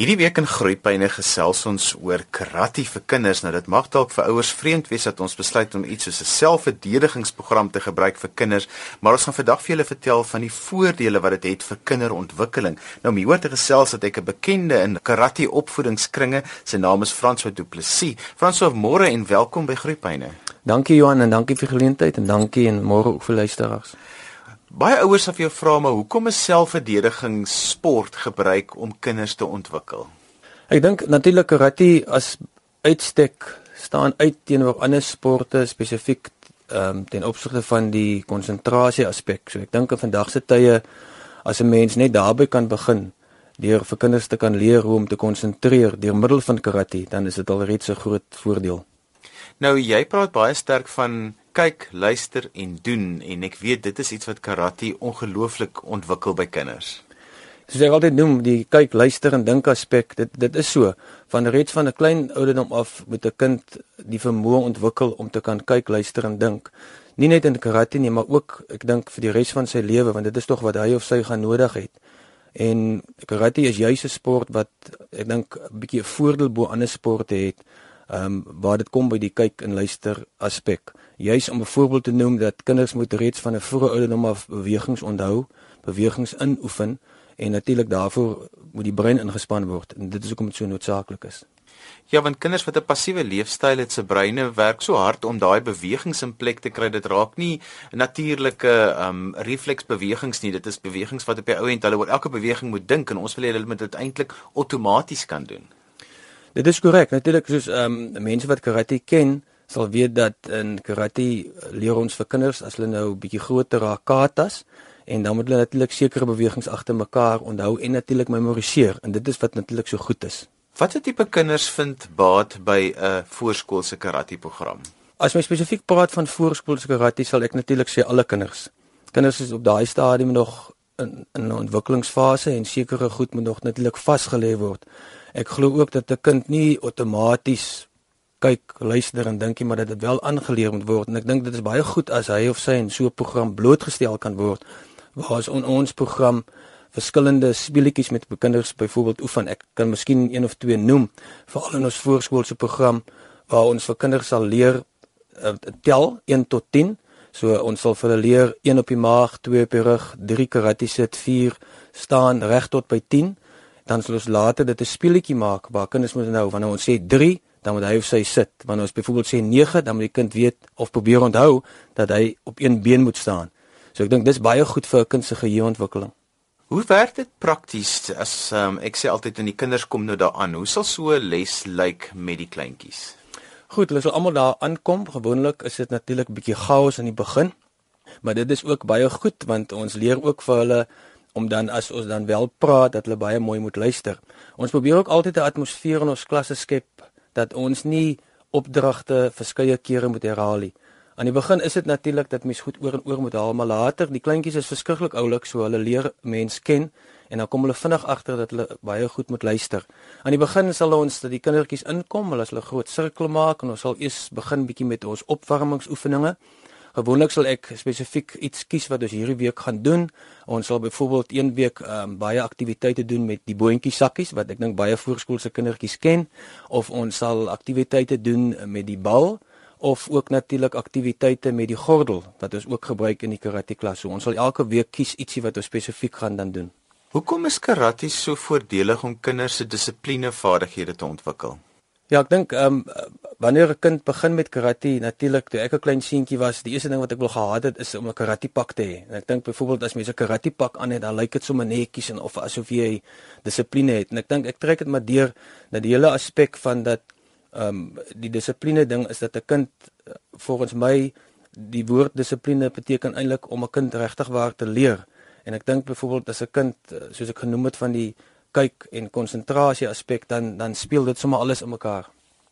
Hierdie week in Groepyne gesels ons oor karate vir kinders. Nou dit mag dalk vir ouers vreemd wees dat ons besluit om iets soos 'n selfverdedigingsprogram te gebruik vir kinders, maar ons gaan vandag vir julle vertel van die voordele wat dit het, het vir kinderontwikkeling. Nou om hieroor te gesels het ek 'n bekende in karate opvoedingskringe. Sy naam is François Du Plessis. François, môre en welkom by Groepyne. Dankie Johan en dankie vir die geleentheid en dankie en môre ook vir luisteraars. Baie ouers sal vir jou vra maar hoekom is selfverdediging sport gebruik om kinders te ontwikkel? Ek dink natuurlik karate as uitstek staan uit teenoor ander sporte spesifiek ehm um, ten opsigte van die konsentrasie aspek. So ek dink in vandag se tye as 'n mens net daarby kan begin deur vir kinders te kan leer hoe om te konsentreer deur middel van karate, dan is dit al reeds 'n groot voordeel. Nou jy praat baie sterk van kyk, luister en doen en ek weet dit is iets wat karate ongelooflik ontwikkel by kinders. Soos ek altyd noem, die kyk, luister en dink aspek, dit dit is so van reeds van 'n klein ouderdom af moet 'n kind die vermoë ontwikkel om te kan kyk, luister en dink. Nie net in karate nie, maar ook ek dink vir die res van sy lewe want dit is tog wat hy of sy gaan nodig het. En karate is juis 'n sport wat ek dink 'n bietjie 'n voordeel bo ander sporte het ehm um, waar dit kom by die kyk en luister aspek. Juis om 'n voorbeeld te noem dat kinders moet reeds van 'n vroeë ouderdom af bewegings onthou, bewegings inoefen en natuurlik daarvoor moet die brein ingespan word en dit is hoekom dit so noodsaaklik is. Ja, want kinders wat 'n passiewe leefstyl het, se breine werk so hard om daai bewegings in plek te kry. Dit raak nie natuurlike ehm um, refleksbewegings nie. Dit is bewegings wat op die ou end hulle oor elke beweging moet dink en ons wil hê hulle moet dit eintlik outomaties kan doen. Dit is korrek. Natuurlik soos ehm um, mense wat karate ken, sal weet dat in karate leer ons vir kinders as hulle nou bietjie groter raak katas en dan moet hulle natuurlik sekere bewegings agter mekaar onthou en natuurlik memoriseer en dit is wat natuurlik so goed is. Watter tipe kinders vind baat by 'n voorskoolse karate program? As my spesifiek praat van voorskoolse karate sal ek natuurlik sê alle kinders. Kinders is op daai stadium nog in 'n ontwikkelingsfase en sekere goed moet nog natuurlik vasgelê word. Ek glo ook dat 'n kind nie outomaties kyk, luister en dink nie, maar dat dit wel aangeleer moet word en ek dink dit is baie goed as hy of sy in so 'n program blootgestel kan word waar ons on ons program verskillende speletjies met kinders byvoorbeeld oefen. Ek kan miskien een of twee noem veral in ons voorskoolse program waar ons vir kinders sal leer uh, tel 1 tot 10. So ons sal vir hulle leer 1 op die maag, 2 op die rug, 3 karate sit, 4 staan reg tot by 10 dan sal ons later dit 'n speletjie maak waar kinders moet nou wanneer ons sê 3 dan moet hy of sy sit. Wanneer ons byvoorbeeld sê 9 dan moet die kind weet of probeer onthou dat hy op een been moet staan. So ek dink dis baie goed vir 'n kind se geheueontwikkeling. Hoe werk dit prakties as um, ek sê altyd in die kinders kom nou daaraan hoe sal so 'n les lyk met die kleintjies? Goed hulle sal almal daar aankom. Gewoonlik is dit natuurlik 'n bietjie chaos in die begin maar dit is ook baie goed want ons leer ook vir hulle om dan as ons dan wel praat dat hulle baie mooi moet luister. Ons probeer ook altyd 'n atmosfeer in ons klasse skep dat ons nie opdragte verskeie kere moet herhaal nie. Aan die begin is dit natuurlik dat mens goed oor en oor moet haal, maar later, die kleintjies is verskriklik oulik, so hulle leer mens ken en dan kom hulle vinnig agter dat hulle baie goed moet luister. Aan die begin sal ons dat die kindertjies inkom, hulle sal 'n groot sirkel maak en ons sal eers begin bietjie met ons opwarmingsoefeninge. Gewoonlik sal ek spesifiek iets kies wat ons hierdie week gaan doen. Ons sal byvoorbeeld een week um, baie aktiwiteite doen met die boontjie sakkies wat ek dink baie voorskoolse kindertjies ken of ons sal aktiwiteite doen met die bal of ook natuurlik aktiwiteite met die gordel wat ons ook gebruik in die karate klas. So ons sal elke week kies ietsie wat ons spesifiek gaan dan doen. Hoekom is karate so voordelig om kinders se dissiplinevaardighede te ontwikkel? Ja, ek dink ehm um, wanneer 'n kind begin met karate, natuurlik toe ek 'n klein seentjie was, die eerste ding wat ek wil gehad het is om 'n karate pak te hê. En ek dink byvoorbeeld as mense 'n karate pak aan het, dan lyk dit sommer netjies en of asof jy dissipline het. En ek dink ek trek dit maar deur dat die hele aspek van dat ehm um, die dissipline ding is dat 'n kind eh, volgens my die woord dissipline beteken eintlik om 'n kind regtig waar te leer. En ek dink byvoorbeeld as 'n kind eh, soos ek genoem het van die kyk en konsentrasie aspek dan dan speel dit sommer alles in mekaar.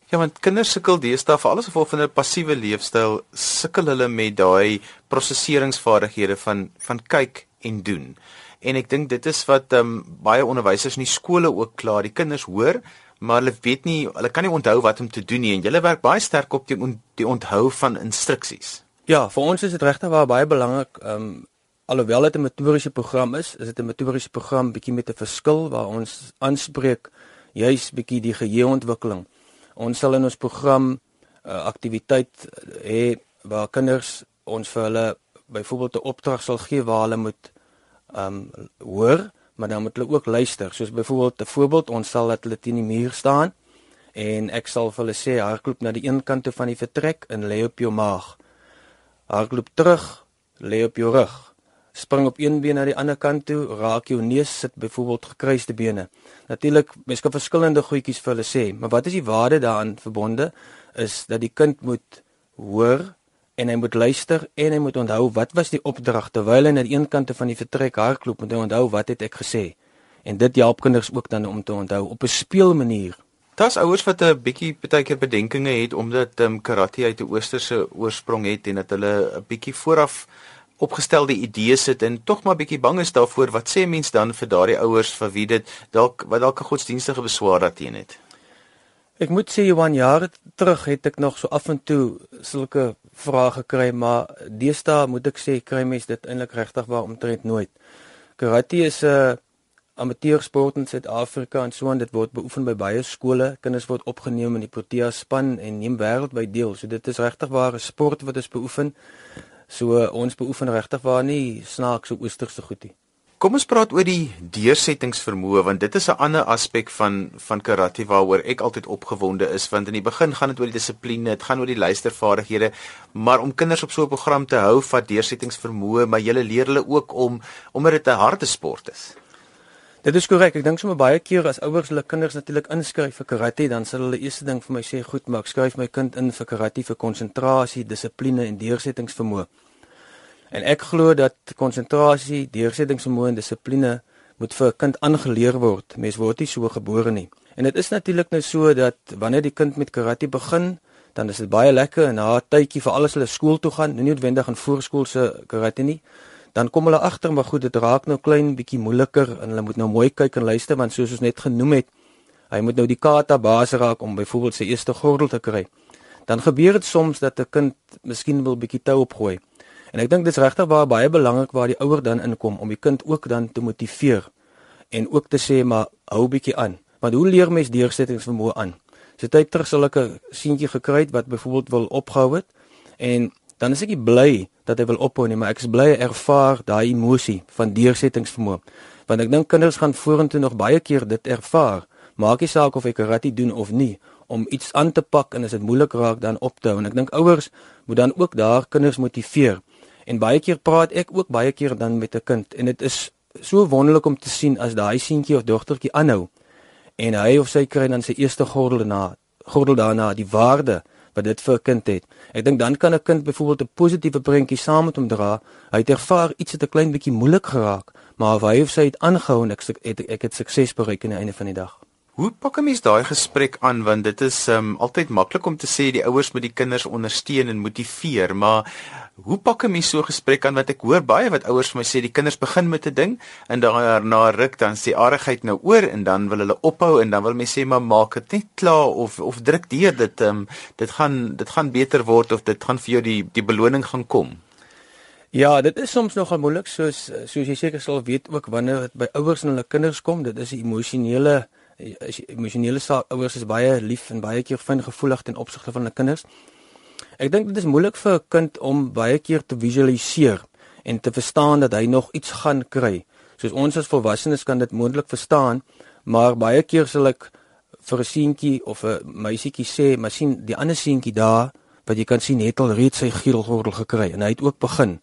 Ja, want kinders sukkel deesdae vir alles of van 'n passiewe leefstyl sukkel hulle met daai prosesseringsvaardighede van van kyk en doen. En ek dink dit is wat ehm um, baie onderwysers in die skole ook klaar die kinders hoor, maar hulle weet nie, hulle kan nie onthou wat om te doen nie en hulle werk baie sterk op die, on, die onthou van instruksies. Ja, vir ons is dit regtig baie belangrik ehm um, alhoewel dit 'n metodiese program is, is dit 'n metodiese program bietjie met 'n verskil waar ons aanspreek juis bietjie die geheueontwikkeling. Ons sal in ons program 'n uh, aktiwiteit hê waar kinders ons vir hulle byvoorbeeld 'n opdrag sal gee waar hulle moet ehm um, hoor, maar dan moet hulle ook luister. Soos byvoorbeeld 'n voorbeeld, ons sal dat hulle teen die muur staan en ek sal vir hulle sê hardloop na die een kant toe van die vertrek en lê op jou maag. Hardloop terug, lê op jou rug. Spring op een been na die ander kant toe, raak jou neus sit byvoorbeeld gekruiste bene. Natuurlik, mens kan verskillende goedjies vir hulle sê, maar wat is die waarde daaraan verbonde? Is dat die kind moet hoor en hy moet luister en hy moet onthou wat was die opdrag terwyl hy na die een kant van die vertrek hardloop moet hy onthou wat het ek gesê. En dit help kinders ook dan om te onthou op 'n speelmanier. Daar's ouers wat 'n bietjie partykeer bedenkinge het omdat um, karate uit 'n oosterse oorsprong het en dat hulle 'n bietjie vooraf opgestelde idees het en tog maar bietjie bang is daarvoor wat sê mens dan vir daardie ouers vir wie dit dalk wat dalk 'n godsdienstige beswaar daarteen het Ek moet sê Johan jare terug het ek nog so af en toe sulke vrae gekry, maar deesdae moet ek sê kry mens dit eintlik regtig waar omtrent nooit. Karate is 'n amateursport in Suid-Afrika en so en dit word beoefen by baie skole. Kinders word opgeneem in die Protea span en neem wêreldwyd deel. So dit is regtig waar 'n sport wat ons beoefen. So ons beoefen regtig waar nie snaakse oosterse goedie. Kom ons praat oor die deursettingsvermoë want dit is 'n ander aspek van van karate waaroor ek altyd opgewonde is want in die begin gaan dit oor die dissipline, dit gaan oor die luistervaardighede, maar om kinders op so 'n program te hou vat deursettingsvermoë, maar jy leer hulle ook om omdat dit 'n harde sport is. Dit is korrek. Ek dink sommer baie keer as ouers hulle kinders natuurlik inskryf vir karate, dan sal hulle eers ding vir my sê, "Goed, maar ek skryf my kind in vir karate vir konsentrasie, dissipline en deursettingsvermoë." En ek glo dat konsentrasie, deursettingsvermoë en dissipline moet vir 'n kind aangeleer word. Mens word nie so gebore nie. En dit is natuurlik nou so dat wanneer die kind met karate begin, dan is dit baie lekker en na 'n tydjie vir alles hulle skool toe gaan, nie noodwendig in voorskoolse karate nie, dan kom hulle agter maar goed, dit raak nou klein bietjie moeiliker en hulle moet nou mooi kyk en luister want soos ons net genoem het, hy moet nou die kata baas raak om byvoorbeeld sy eerste gordel te kry. Dan gebeur dit soms dat 'n kind miskien wil bietjie tou opgooi. En ek dink dit is regtig baie belangrik waar die ouer dan inkom om die kind ook dan te motiveer en ook te sê maar hou bietjie aan. Want hoe leer mens deursettingsvermoë aan? So tyd terug sal ek 'n seentjie gekry het wat byvoorbeeld wil ophou het en dan is ek bly dat hy wil ophou nie, maar ek is bly ervaar daai emosie van deursettingsvermoë. Want ek dink kinders gaan vorentoe nog baie keer dit ervaar. Maak nie saak of hy karate doen of nie om iets aan te pak en as dit moeilik raak dan op te hou. En ek dink ouers moet dan ook daar kinders motiveer En baie keer praat ek ook baie keer dan met 'n kind en dit is so wonderlik om te sien as daai seentjie of dogtertjie aanhou en hy of sy kry dan sy eerste gordel na gordel daarna die waarde wat dit vir 'n kind het. Ek dink dan kan 'n kind byvoorbeeld 'n positiewe prentjie saam met hom dra. Hy het ervaar iets het 'n klein bietjie moeilik geraak, maar hy of sy het aangehou en ek het ek het sukses bereik aan die einde van die dag. Hoe pak 'n mens daai gesprek aan want dit is um altyd maklik om te sê die ouers moet die kinders ondersteun en motiveer, maar hoe pak 'n mens so 'n gesprek aan wat ek hoor baie wat ouers vir my sê die kinders begin met 'n ding en daarna ruk dan sê aardigheid nou oor en dan wil hulle ophou en dan wil mense sê maar maak dit net klaar of of druk deur dit um dit gaan dit gaan beter word of dit gaan vir jou die die beloning gaan kom. Ja, dit is soms nogal moeilik soos soos jy seker sal weet ook wanneer dit by ouers en hulle kinders kom, dit is 'n emosionele as emosionele ouers is baie lief en baie keer fin gevoelig ten opsigte van hulle kinders. Ek dink dit is moeilik vir 'n kind om baie keer te visualiseer en te verstaan dat hy nog iets gaan kry. Soos ons as volwassenes kan dit moontlik verstaan, maar baie keer sal ek vir 'n seentjie of 'n meisietjie sê, "Maar sien, die ander seentjie daar wat jy kan sien het al reeds sy giedelgordel gekry en hy het ook begin."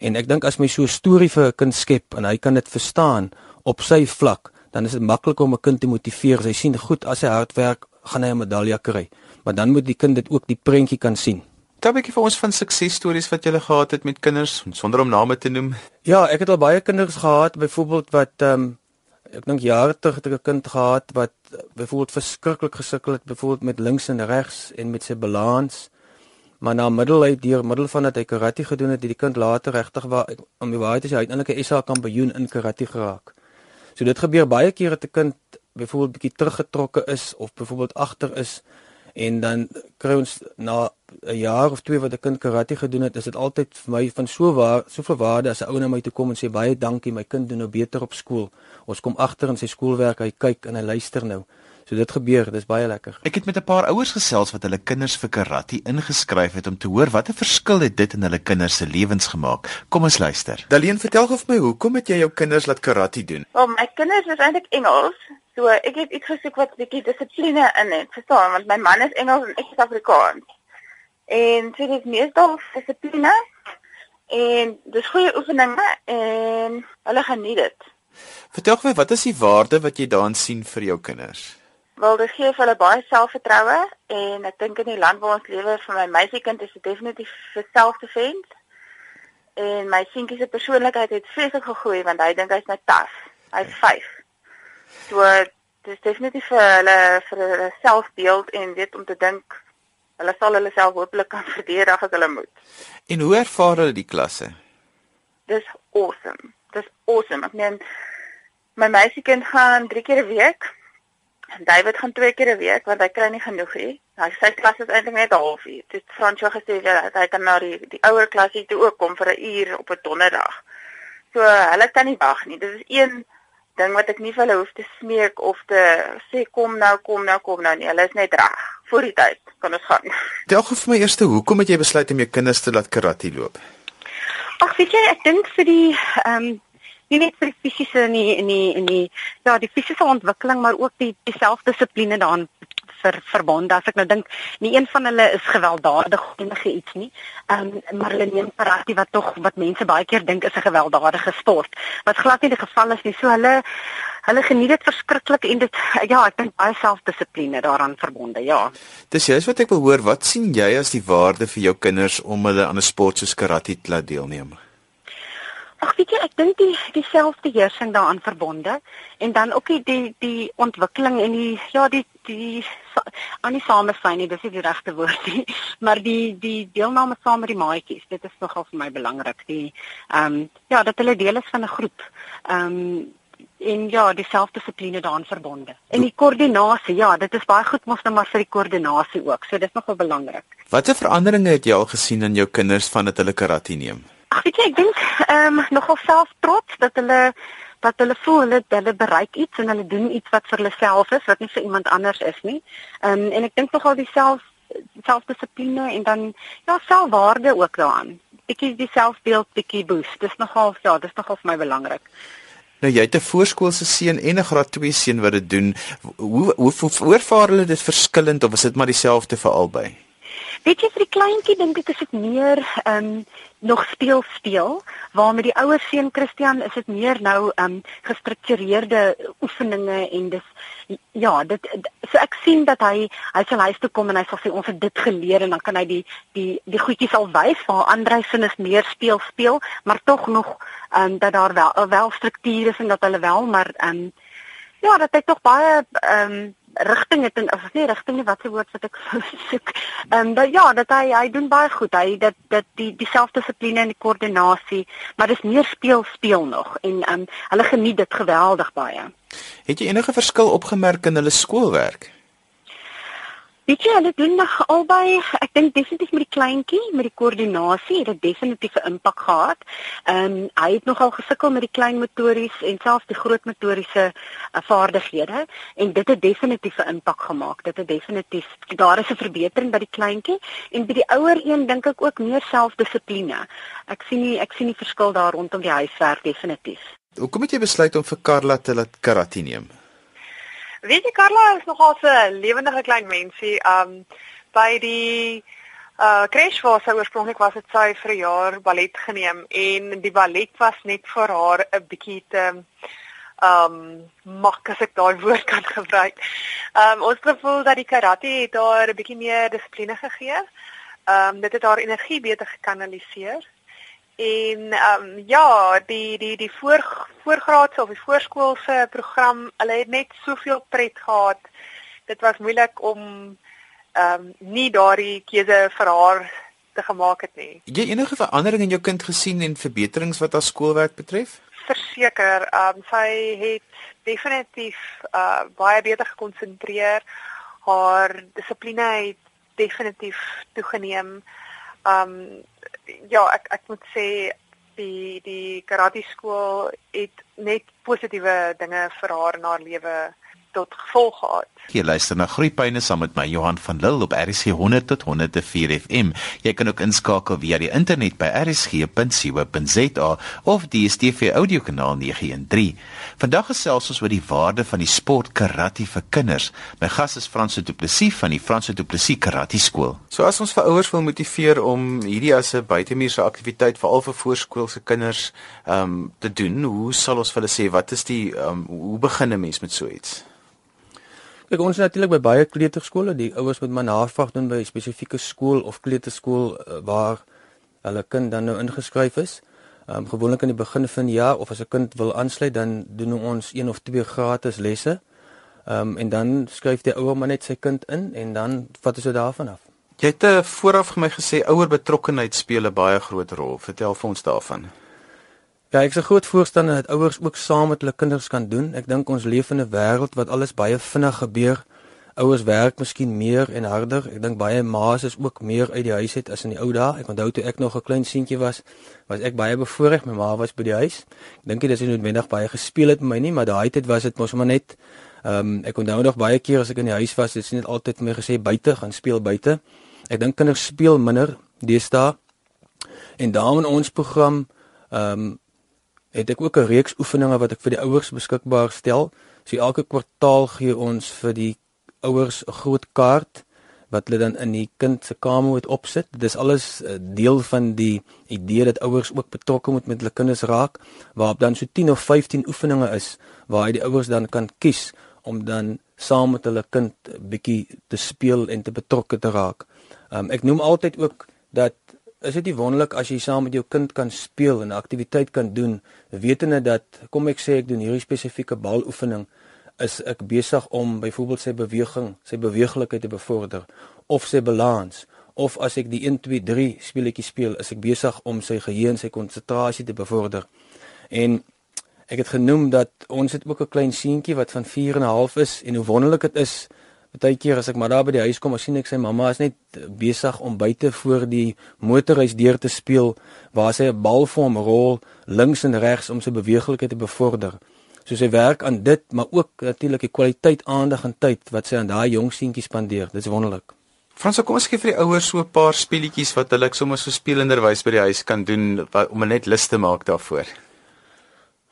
En ek dink as my so 'n storie vir 'n kind skep en hy kan dit verstaan op sy vlak, dan is dit maklik om 'n kind te motiveer. Hy sien goed as hy hard werk, gaan hy 'n medalje kry. Maar dan moet die kind dit ook die prentjie kan sien. 'n bietjie vir ons van suksesstories wat jy gehad het met kinders sonder om name te noem. Ja, ek het al baie kinders gehad, byvoorbeeld wat ehm um, ek dink jare terug het ek 'n kind gehad wat byvoorbeeld verskriklik gesukkel het byvoorbeeld met links en regs en met sy balans. Maar na middel uit deur middel van dat hy karate gedoen het, het die kind later regtig waar om die waarheid te sê uiteindelik 'n SA kampioen in karate geraak. So dit gebeur baie kere dat 'n kind byvoorbeeld bietjie teruggetrokke is of byvoorbeeld agter is en dan kry ons na 'n jaar of twee wat 'n kind karate gedoen het, is dit altyd vir my van so waar soveel waarde as 'n ou na my toe kom en sê baie dankie, my kind doen nou beter op skool. Ons kom agter in sy skoolwerk, hy kyk en hy luister nou. So dit gebeur, dis baie lekker. Ek het met 'n paar ouers gesels wat hulle kinders vir karate ingeskryf het om te hoor watter verskil het dit in hulle kinders se lewens gemaak. Kom ons luister. Daleen, vertel gou vir my, hoekom het jy jou kinders laat karate doen? Wel, my kinders is eintlik Engels. So ek het iets gesoek wat 'n bietjie dissipline in het, verstaan, want my man is Engels en ek is Afrikaans. En so dit is meestal dissipline en dis goeie oefeninge en hulle geniet dit. Vertel gou, wat is die waarde wat jy daarin sien vir jou kinders? Wel, dit gee vir hulle baie selfvertroue en ek dink in die land waar ons lewe vir my meisiekind is dit definitief vir selfdefense. En my seentjie se persoonlikheid het vreeslik gegroei want hy dink hy's nou taaf. Hy's 5. So dit is definitief vir hulle vir hulle selfbeeld en weet om te dink hulle sal hulle self hopelik kan verdedig as hulle moet. En hoe ervaar hulle die klasse? Dis awesome. Dis awesome. Ek meen my meisiekind gaan 3 keer 'n week David gaan twee keer 'n week want hy kry nie genoeg nie. Hy sy klas is eintlik net 'n halfuur. Dit Fransjo gesê dat hy kan na die die ouer klasie toe ook kom vir 'n uur op 'n donderdag. So hulle kan nie wag nie. Dit is een ding wat ek nie vir hulle hoef te smeek of te sê kom nou, kom nou, kom nou nie. Hulle is net reg voor die tyd kan ons gaan. Gou vir my eerste, hoekom het jy besluit om jou kinders te laat karate loop? Ag, weet jy, ek dink vir die ehm um, nie net vir die fisiese en die en die en die ja, die fisiese ontwikkeling, maar ook die die selfdissipline daarin vir verbonde. As ek nou dink, nie een van hulle is gewelddadig enige iets nie. Ehm um, maar hulle neem karate wat tog wat mense baie keer dink is 'n gewelddadige sport, wat glad nie die geval is nie. So hulle hulle geniet dit verskriklik en dit ja, ek dink baie selfdissipline daaraan verbonde. Ja. Dis juist wat ek wil hoor. Wat sien jy as die waarde vir jou kinders om hulle aan 'n sport soos karate te laat deelneem? Ag weet jy, ek dink die dieselfde heersing daaraan verbonde en dan ook die die, die ontwikkeling en die ja, die die aan die samesyn, dis nie die regte woord nie, maar die die deelname saam met die maatjies, dit is nogal vir my belangrik. Die ehm um, ja, dat hulle deel is van 'n groep. Ehm um, en ja, die selfdissipline daaraan verbonde. En die koördinasie, ja, dit is baie goed mos nou maar vir die koördinasie ook. So dis nogal belangrik. Watter veranderinge het jy al gesien in jou kinders vandat hulle karate neem? Ag weet jy, ek dink ehm um, nogal self trots dat hulle dat hulle voel hulle hulle bereik iets en hulle doen iets wat vir hulle self is, wat nie vir iemand anders is nie. Ehm um, en ek dink nogal die self selfdissipline en dan ja, selfwaarde ook daaraan. Bietjie die selfbeeld bietjie boost. Dis nogal ja, dis nogal vir my belangrik. Nou jy het 'n voorskoolse seun en 'n graad 2 seun wat dit doen. Hoe hoe hoe ervaar hulle dit verskillend of is dit maar dieselfde vir albei? Weet jy vir die kleintjie dink ek is dit meer ehm um, nog speel speel, waar met die ouer seun Christian is dit meer nou ehm um, gestruktureerde oefeninge en dis ja, dit so ek sien dat hy hy sal huis toe kom en hy sal sê ons het dit geleer en dan kan hy die die die goedjies al wys. Waar ander sin is meer speel speel, maar tog nog ehm um, dat daar wel wel strukture is en dat hulle wel maar ehm um, ja, dat hy tog baie ehm um, rigting het en of nie rigting nie wat se woord wat ek soek. Ehm um, ja, dat hy hy doen baie goed. Hy dat dat die dieselfde dissipline en die koördinasie, maar dis meer speel speel nog en ehm um, hulle geniet dit geweldig baie. Het jy enige verskil opgemerk in hulle skoolwerk? Weet jy, hulle doen nog albei, ek dink definitief met die kleintjie, met die koördinasie, het dit definitief 'n impak gehad. Ehm um, hy het nogal gesukkel met die klein motories en selfs die groot motoriese uh, vaardighede en dit het definitief 'n impak gemaak. Dit het definitief daar is 'n verbetering by die kleintjie en by die ouer een dink ek ook meer selfdissipline. Ek sien nie ek sien nie verskil daar rondom die huiswerk definitief. Hoekom het jy besluit om vir Karla te laat karate neem? Weet jy Carla is nogal 'n lewendige klein mensie. Um by die uh crash waar sy oorspronklik was, het sy vir 'n jaar ballet geneem en die ballet was net vir haar 'n bietjie te um mak as ek daai woord kan gebruik. Um ons gevoel dat die karate het haar 'n bietjie meer dissipline gegee. Um dit het haar energie beter gekanaliseer En ehm um, ja, die die die voor voorgraadse of die voorskoolse program, hulle het net soveel pret gehad. Dit was moeilik om ehm um, nie daardie keuse vir haar te gemaak het nie. Het jy enige verandering in jou kind gesien en verbeterings wat haar skoolwerk betref? Verseker, ehm um, sy het definitief uh baie beter gekonsentreer. Haar dissipline het definitief toegeneem. Ehm um, ja, ek ek moet sê die die karate skool het net positiewe dinge vir haar in haar lewe tot gevolg gehad. Jy luister na Groepyne saam met my Johan van Lille op RSG 100 tot 104 FM. Jy kan ook inskakel via die internet by rsg.co.za of die DStv audiokanaal 913. Vandag gesels ons oor die waarde van die sport karate vir kinders. My gas is Frans Du Plessis van die Frans Du Plessis Karate Skool. So as ons vir ouers wil motiveer om hierdie as 'n buitemuurse aktiwiteit veral vir voorskoolse kinders ehm um, te doen, hoe sal ons vir hulle sê wat is die ehm um, hoe begin 'n mens met so iets? Kyk ons natuurlik by baie kleuterskole, die ouers moet maar navraag doen by 'n spesifieke skool of kleuterskool uh, waar hulle kind dan nou ingeskryf is. Ehm um, gewoonlik aan die begin van die jaar of as 'n kind wil aansluit, dan doen ons een of twee gratis lesse. Ehm um, en dan skryf die ouer maar net sy kind in en dan vat ons dit daarvan af. Jy het uh, vooraf vir my gesê ouer betrokkenheid speel 'n baie groot rol. Vertel vir ons daarvan. Ja, ek is 'n groot voorstander dat ouers ook saam met hulle kinders kan doen. Ek dink ons leef in 'n wêreld wat alles baie vinnig gebeur. Ouers werk miskien meer en harder. Ek dink baie ma's is ook meer uit die huis uit as in die ou dae. Ek onthou toe ek nog 'n klein seentjie was, was ek baie bevoorreg. My ma was by die huis. Ek dink dit is nie noodwendig baie gespeel het met my nie, maar daai tyd was dit mos maar net ehm um, ek onthou nog baie keer as ek in die huis was, het sy net altyd vir my gesê buite gaan speel buite. Ek dink kinders speel minder deesdae. En daarom in ons program ehm um, het ek ook 'n reeks oefeninge wat ek vir die ouers beskikbaar stel. So elke kwartaal gee ons vir die ouers 'n groot kaart wat hulle dan in die kind se kamer moet opsit. Dit is alles eh, deel van die idee dat ouers ook betrokke moet met hulle kinders raak, waarop dan so 10 of 15 oefeninge is waar hy die ouers dan kan kies om dan saam met hulle kind bietjie te speel en te betrokke te raak. Um, ek noem altyd ook dat is dit nie wonderlik as jy saam met jou kind kan speel en 'n aktiwiteit kan doen, wetende dat kom ek sê ek doen hierdie spesifieke baloefening, is ek besig om byvoorbeeld sy beweging, sy beweeglikheid te bevorder of sy balans of as ek die 1 2 3 speletjie speel, is ek besig om sy geheue en sy konsentrasie te bevorder. En ek het genoem dat ons het ook 'n klein seentjie wat van 4 en 'n half is en hoe wonderlik dit is Partykeer as ek maar daar by die huis kom, sien ek sy mamma is net besig om buite voor die motorhuis deur te speel waar sy 'n bal vir hom rol links en regs om sy beweeglikheid te bevorder. So sy werk aan dit, maar ook natuurlik die kwaliteit aandag en tyd wat sy aan daai jong seentjie spandeer. Dit is wonderlik. Franso, kom ons gee vir die ouers so 'n paar speletjies wat hulle sommer so speelenderwys by die huis kan doen wat, om net lus te maak daarvoor.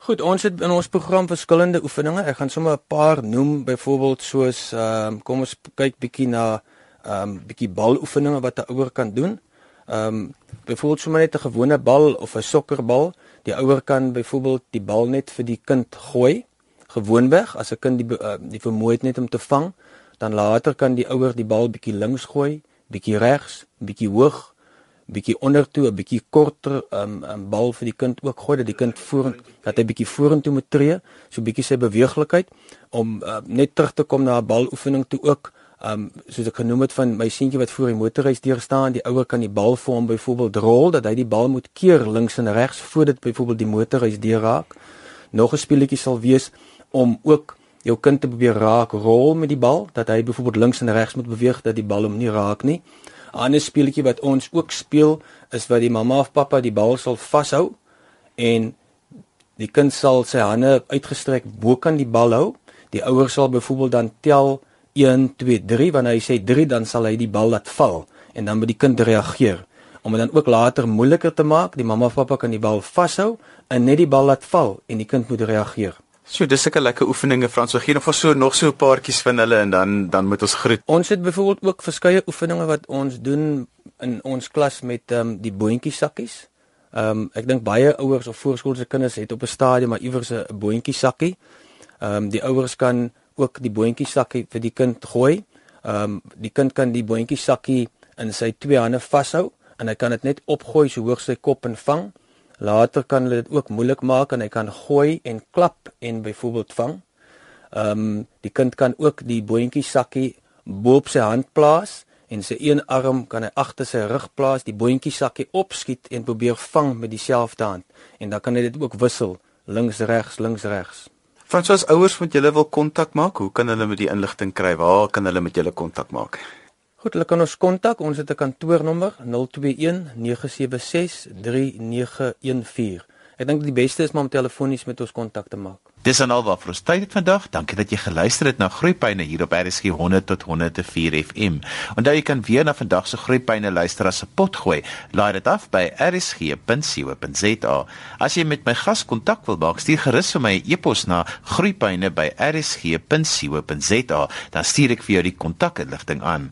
Goed, ons het in ons program verskillende oefeninge. Ek gaan sommer 'n paar noem, byvoorbeeld soos ehm um, kom ons kyk bietjie na ehm um, bietjie baloefeninge wat 'n ouer kan doen. Ehm um, byvoorbeeld sommer net 'n gewone bal of 'n sokkerbal. Die ouer kan byvoorbeeld die bal net vir die kind gooi. Gewoonweg as 'n kind die uh, die vermoë het net om te vang, dan later kan die ouer die bal bietjie links gooi, bietjie regs, bietjie hoog bietjie onder toe 'n bietjie korter um, um, bal vir die kind ook gooi dat die kind voor dat hy bietjie vorentoe moet tree, so bietjie sy beweeglikheid om uh, net terug te kom na 'n baloefening toe ook. Um soos ek genoem het van my seentjie wat voor die motorhuis deur staan, die ouer kan die bal vir hom byvoorbeeld rol dat hy die bal moet keer links en regs voordat byvoorbeeld die motorhuis deur raak. Nog 'n speletjie sal wees om ook jou kind te probeer raak rol met die bal dat hy byvoorbeeld links en regs moet beweeg dat die bal hom nie raak nie. 'n ander speletjie wat ons ook speel is wat die mamma of pappa die bal sal vashou en die kind sal sy hande uitgestrek bo kan die bal hou. Die ouer sal byvoorbeeld dan tel 1 2 3 wanneer hy sê 3 dan sal hy die bal laat val en dan moet die kind reageer om dit dan ook later moeiliker te maak. Die mamma of pappa kan die bal vashou en net die bal laat val en die kind moet reageer. So dis 'n lekker oefeninge Frans. So gee nog vir so nog so 'n paartjies van hulle en dan dan moet ons groet. Ons het byvoorbeeld ook verskeie oefeninge wat ons doen in ons klas met ehm um, die boontjie sakkies. Ehm um, ek dink baie ouers of voorskoolse kinders het op 'n stadium maar iewers 'n boontjie sakkie. Ehm um, die ouers kan ook die boontjie sakkie vir die kind gooi. Ehm um, die kind kan die boontjie sakkie in sy twee hande vashou en hy kan dit net opgooi so hoog sy kop en vang. Later kan hulle dit ook moeilik maak en hy kan gooi en klap en byvoorbeeld vang. Ehm um, die kind kan ook die boontjie sakkie bo op sy hand plaas en sy een arm kan hy agter sy rug plaas, die boontjie sakkie opskiet en probeer vang met dieselfde hand en dan kan hy dit ook wissel links regs links regs. Fransoos ouers moet julle wil kontak maak, hoe kan hulle met die inligting kry? Waar kan hulle met julle kontak maak? Goed, hulle kan ons kontak. Ons het 'n kantoornommer 021 976 3914. Ek dink die beste is maar om telefonies met ons kontak te maak. Dis dan al wat vir ons tyd het vandag. Dankie dat jy geluister het na Groeipyne hier op RSG 100 tot 104 FM. Onthou jy kan weer na vandag se Groeipyne luister as 'n pot gooi. Laai dit af by rsg.co.za. As jy met my gas kontak wil maak, stuur gerus vir my 'n e e-pos na groeipyne@rsg.co.za. Dan stuur ek vir jou die kontakinligting aan.